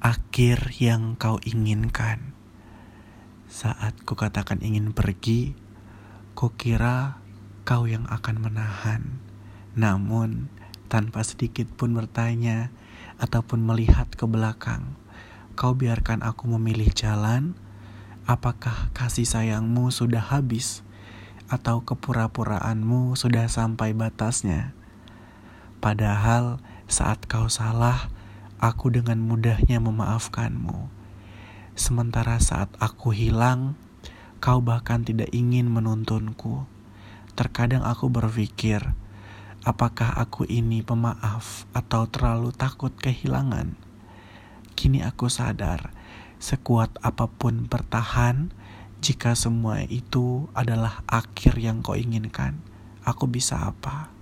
akhir yang kau inginkan. Saat ku katakan ingin pergi, ku kira kau yang akan menahan. Namun, tanpa sedikit pun bertanya ataupun melihat ke belakang, kau biarkan aku memilih jalan. Apakah kasih sayangmu sudah habis? Atau kepura-puraanmu sudah sampai batasnya? Padahal saat kau salah, aku dengan mudahnya memaafkanmu. Sementara saat aku hilang, kau bahkan tidak ingin menuntunku. Terkadang aku berpikir, apakah aku ini pemaaf atau terlalu takut kehilangan? Kini aku sadar, sekuat apa pun bertahan, jika semua itu adalah akhir yang kau inginkan, aku bisa apa?